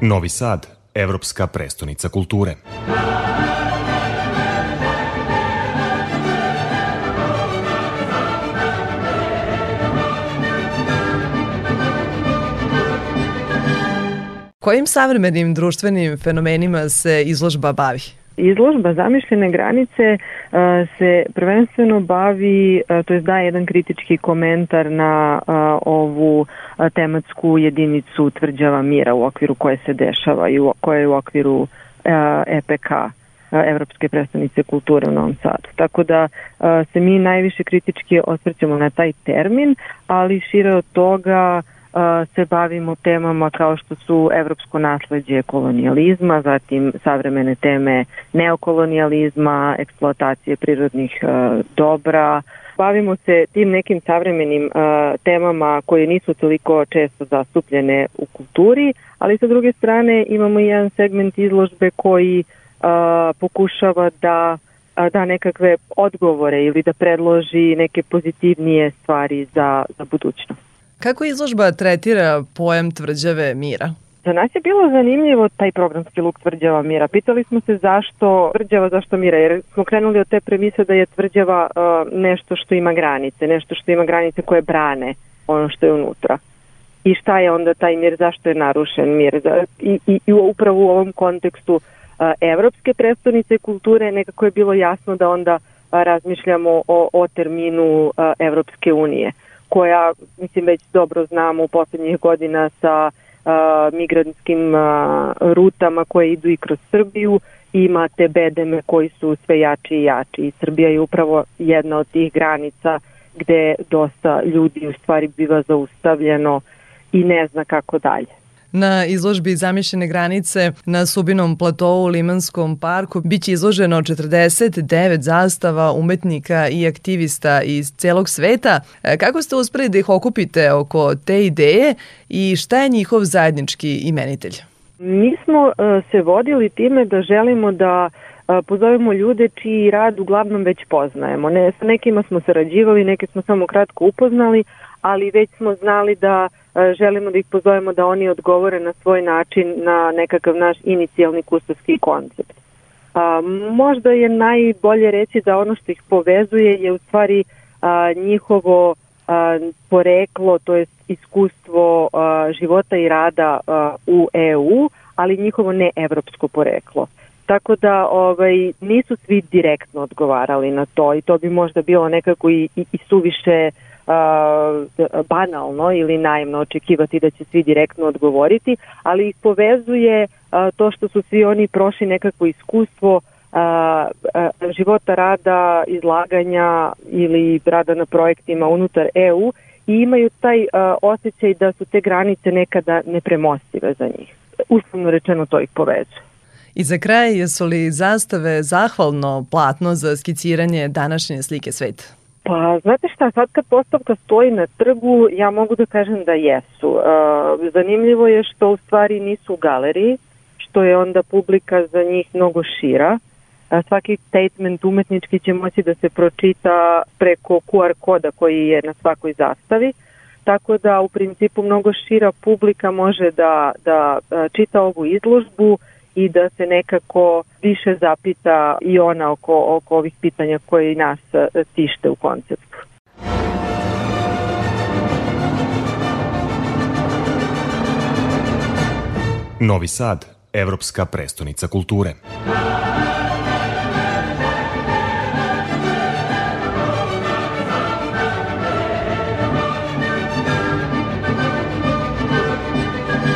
Novi Sad, evropska prestonica kulture. Kojim savremenim društvenim fenomenima se izložba bavi? Izložba zamišljene granice e, se prvenstveno bavi, e, to je daje jedan kritički komentar na e, ovu tematsku jedinicu tvrđava mira u okviru koje se dešava i u, koja je u okviru EPK Evropske predstavnice kulture u Novom Sadu. Tako da se mi najviše kritički osvrćamo na taj termin, ali šire od toga se bavimo temama kao što su evropsko nasledđe kolonijalizma, zatim savremene teme neokolonijalizma, eksploatacije prirodnih dobra, bavimo se tim nekim savremenim a, temama koje nisu toliko često zastupljene u kulturi, ali sa druge strane imamo i jedan segment izložbe koji a, pokušava da da nekakve odgovore ili da predloži neke pozitivnije stvari za, za budućnost. Kako izložba tretira pojam tvrđave mira? Za nas je bilo zanimljivo taj programski luk tvrđava Mira. Pitali smo se zašto tvrđava, zašto Mira, jer smo krenuli od te premise da je tvrđava uh, nešto što ima granice, nešto što ima granice koje brane ono što je unutra. I šta je onda taj mir, zašto je narušen mir? I, i, i upravo u ovom kontekstu uh, evropske predstavnice kulture nekako je bilo jasno da onda uh, razmišljamo o, o terminu uh, Evropske unije koja, mislim, već dobro znamo u poslednjih godina sa uh, migrantskim rutama koje idu i kroz Srbiju imate bedeme koji su sve jači i jači i Srbija je upravo jedna od tih granica gde dosta ljudi u stvari biva zaustavljeno i ne zna kako dalje na izložbi zamišljene granice na Subinom platovu u Limanskom parku biće izloženo 49 zastava umetnika i aktivista iz celog sveta. E, kako ste uspeli da ih okupite oko te ideje i šta je njihov zajednički imenitelj? Mi smo e, se vodili time da želimo da e, pozovemo ljude čiji rad uglavnom već poznajemo. Ne, sa nekima smo sarađivali, neke smo samo kratko upoznali, ali već smo znali da E, želimo da ih pozovemo da oni odgovore na svoj način na nekakav naš inicijalni kustovski koncept. A, e, možda je najbolje reći da ono što ih povezuje je u stvari a, e, njihovo a, poreklo, to je iskustvo a, života i rada a, u EU, ali njihovo neevropsko poreklo. Tako da ovaj, nisu svi direktno odgovarali na to i to bi možda bilo nekako i, i, i suviše uh, banalno ili naivno očekivati da će svi direktno odgovoriti, ali ih povezuje to što su svi oni prošli nekako iskustvo a, života rada, izlaganja ili rada na projektima unutar EU i imaju taj a, osjećaj da su te granice nekada nepremostive za njih. Uslovno rečeno to ih povezuje. I za kraj, jesu li zastave zahvalno platno za skiciranje današnje slike sveta? Pa, znate šta, sad kad postavka stoji na trgu, ja mogu da kažem da jesu. E, zanimljivo je što u stvari nisu u galeriji, što je onda publika za njih mnogo šira. E, svaki statement umetnički će moći da se pročita preko QR koda koji je na svakoj zastavi, tako da u principu mnogo šira publika može da, da e, čita ovu izložbu, i da se nekako više zapita i ona oko, oko ovih pitanja koje i nas e, tište u konceptu. Novi Sad, evropska prestonica kulture.